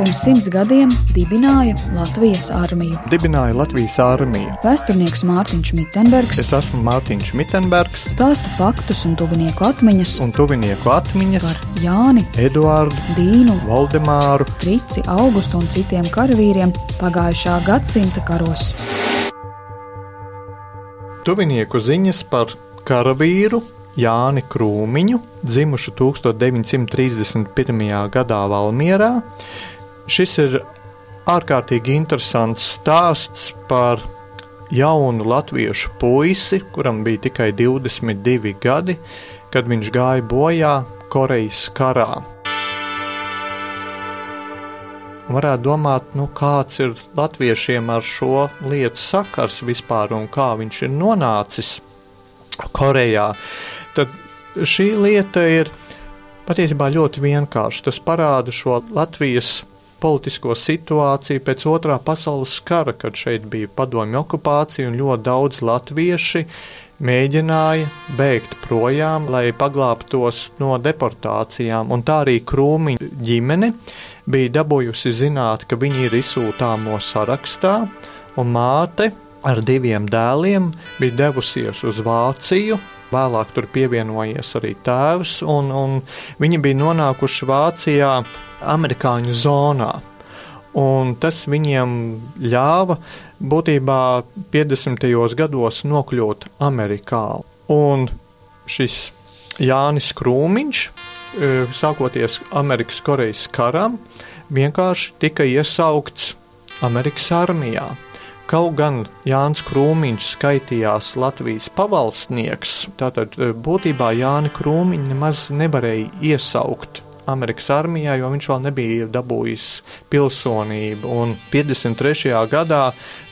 pirms simts gadiem dibināja Latvijas armiju. Dibināja Latvijas armiju. Vēsturnieks Mārtiņš Mitenbergs Es esmu Mārtiņš Mitenbergs stāsta faktus un tuvinieku atmiņas un tuvinieku atmiņas par Jāni, Eduārdu, Dīnu, Valdemāru, Frici, Augustu un citiem karavīriem pagājušā gadsimta karos. tuvinieku ziņas par karavīru Jāni Krūmiņu, dzimušu 1931. gadā Valmierā. Šis ir ārkārtīgi interesants stāsts par jaunu latviešu puisi, kuram bija tikai 22 gadi, kad viņš gāja bojā Korejas karā. Varētu domāt, nu, kāds ir latviešiem ar šo lietu sakars vispār un kā viņš ir nonācis Korejā. Tad šī lieta ir patiesībā ļoti vienkārša. Tas parāda šo Latvijas politisko situāciju pēc otrā pasaules kara, kad šeit bija padomju okupācija un ļoti daudz latvieši mēģināja bēgt projām, lai paglābtos no deportācijām. Un tā arī Krūmiņa ģimene bija dabūjusi zināt, ka viņi ir izsūtāmo sarakstā, un māte ar diviem dēliem bija devusies uz Vāciju. Vēlāk tur pievienojies arī tēvs, un, un viņi bija nonākuši Vācijā amerikāņu zonā. Un tas viņiem ļāva būtībā 50. gados nokļūt Amerikā. Un šis Jānis Krūmiņš, e, sākoties Amerikas Korejas karam, vienkārši tika iesaukts Amerikas armijā. Kaut gan Jānis Krūmiņš skaitījās Latvijas pavalsnieks, tātad e, būtībā Jāni Krūmiņu nemaz nevarēja iesaukt Amerikas armijā, jo viņš vēl nebija dabūjis pilsonību. Un 53. gadā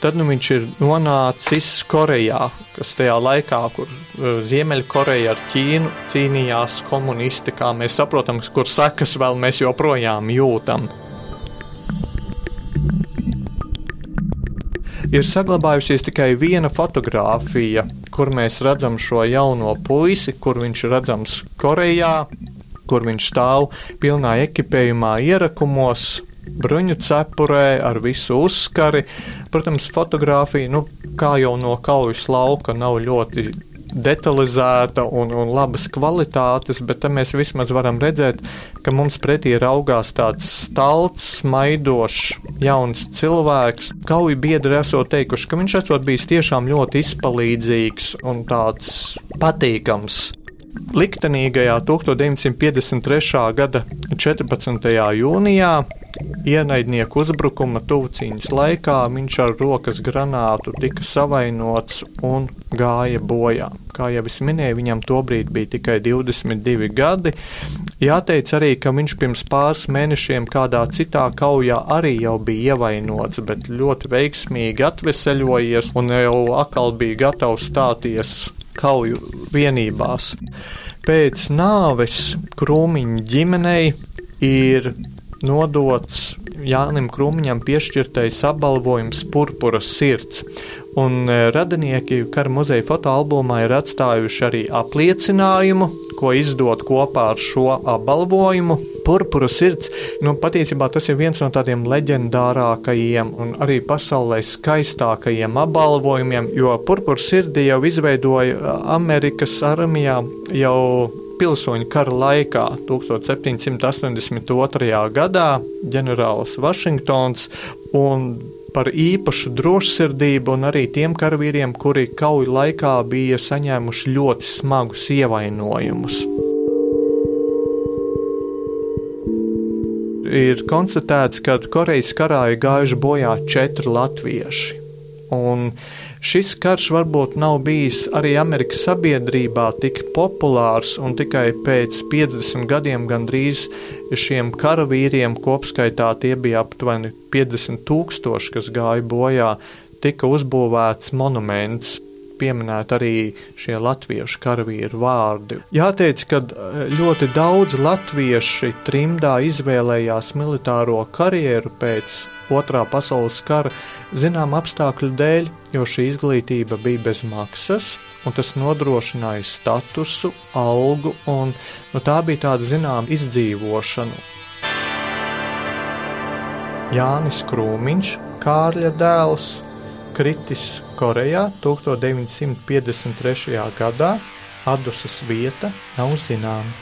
tad nu, viņš ir nonācis Korejā, kas tajā laikā, kur uh, Ziemeļkoreja ar Ķīnu cīnījās komunisti, kā mēs saprotam, kur sekas vēl mēs joprojām jūtam. Ir saglabājusies tikai viena fotografija, kur mēs redzam šo jauno puisi, kur viņš ir redzams Korejā, kur viņš stāv pilnā ekipējumā, ierakumos, bruņu cepurē, ar visu uzskari. Protams, fotografija, nu, kā jau no kaujas lauka, nav ļoti detalizēta un, un labas kvalitātes, bet tam mēs vismaz varam redzēt, ka mums pretī raugās tāds stalts, maidošs, jauns cilvēks. Kauju biedri esot teikuši, ka viņš esot bijis tiešām ļoti izpalīdzīgs un tāds patīkams. Liktenīgajā 1953. gada 14. jūnijā ienaidnieku uzbrukuma tuvcīņas laikā viņš ar rokas granātu tika savainots un gāja bojā. Kā jau es minēju, viņam tobrīd bija tikai 22 gadi. Jāteic arī, ka viņš pirms pāris mēnešiem kādā citā kaujā arī jau bija ievainots, bet ļoti veiksmīgi atveseļojies un jau atkal bija gatavs stāties kauju vienībās. Pēc nāves Krūmiņa ģimenei ir nodots Jānim Krūmiņam piešķirtais apbalvojums Purpura sirds. Un e, radinieki kara muzeja fotoalbumā ir atstājuši arī apliecinājumu, ko izdot kopā ar šo apbalvojumu. Purpura sirds, nu, patiesībā tas ir viens no tādiem leģendārākajiem un arī pasaulē skaistākajiem apbalvojumiem, jo purpura sirdi jau izveidoja Amerikas armijā jau pilsoņu kara laikā, 1782. gadā, ģenerālis Vašingtons un par īpašu drošsirdību un arī tiem karavīriem, kuri kauju laikā bija saņēmuši ļoti smagus ievainojumus. Ir konstatēts, ka Korejas karā ir gājuši bojā četri latvieši. Un šis karš varbūt nav bijis arī Amerikas sabiedrībā tik populārs, un tikai pēc 50 gadiem gandrīz šiem karavīriem kopskaitā tie bija aptuveni 50 tūkstoši, kas gāja bojā, tika uzbūvēts monuments pieminēt arī šie latviešu karavīru vārdi. Jāteic, ka ļoti daudz latvieši trimdā izvēlējās militāro karjeru pēc otrā pasaules kara zinām apstākļu dēļ, jo šī izglītība bija bez maksas, un tas nodrošināja statusu, algu, un nu, tā bija tāda zinām izdzīvošana. Jānis Krūmiņš, Kārļa dēls, kritis Korejā 1953. gadā. Adusas vieta nav zināma.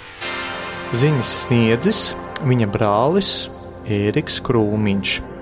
Ziņas sniedzis viņa brālis Ēriks Krūmiņš.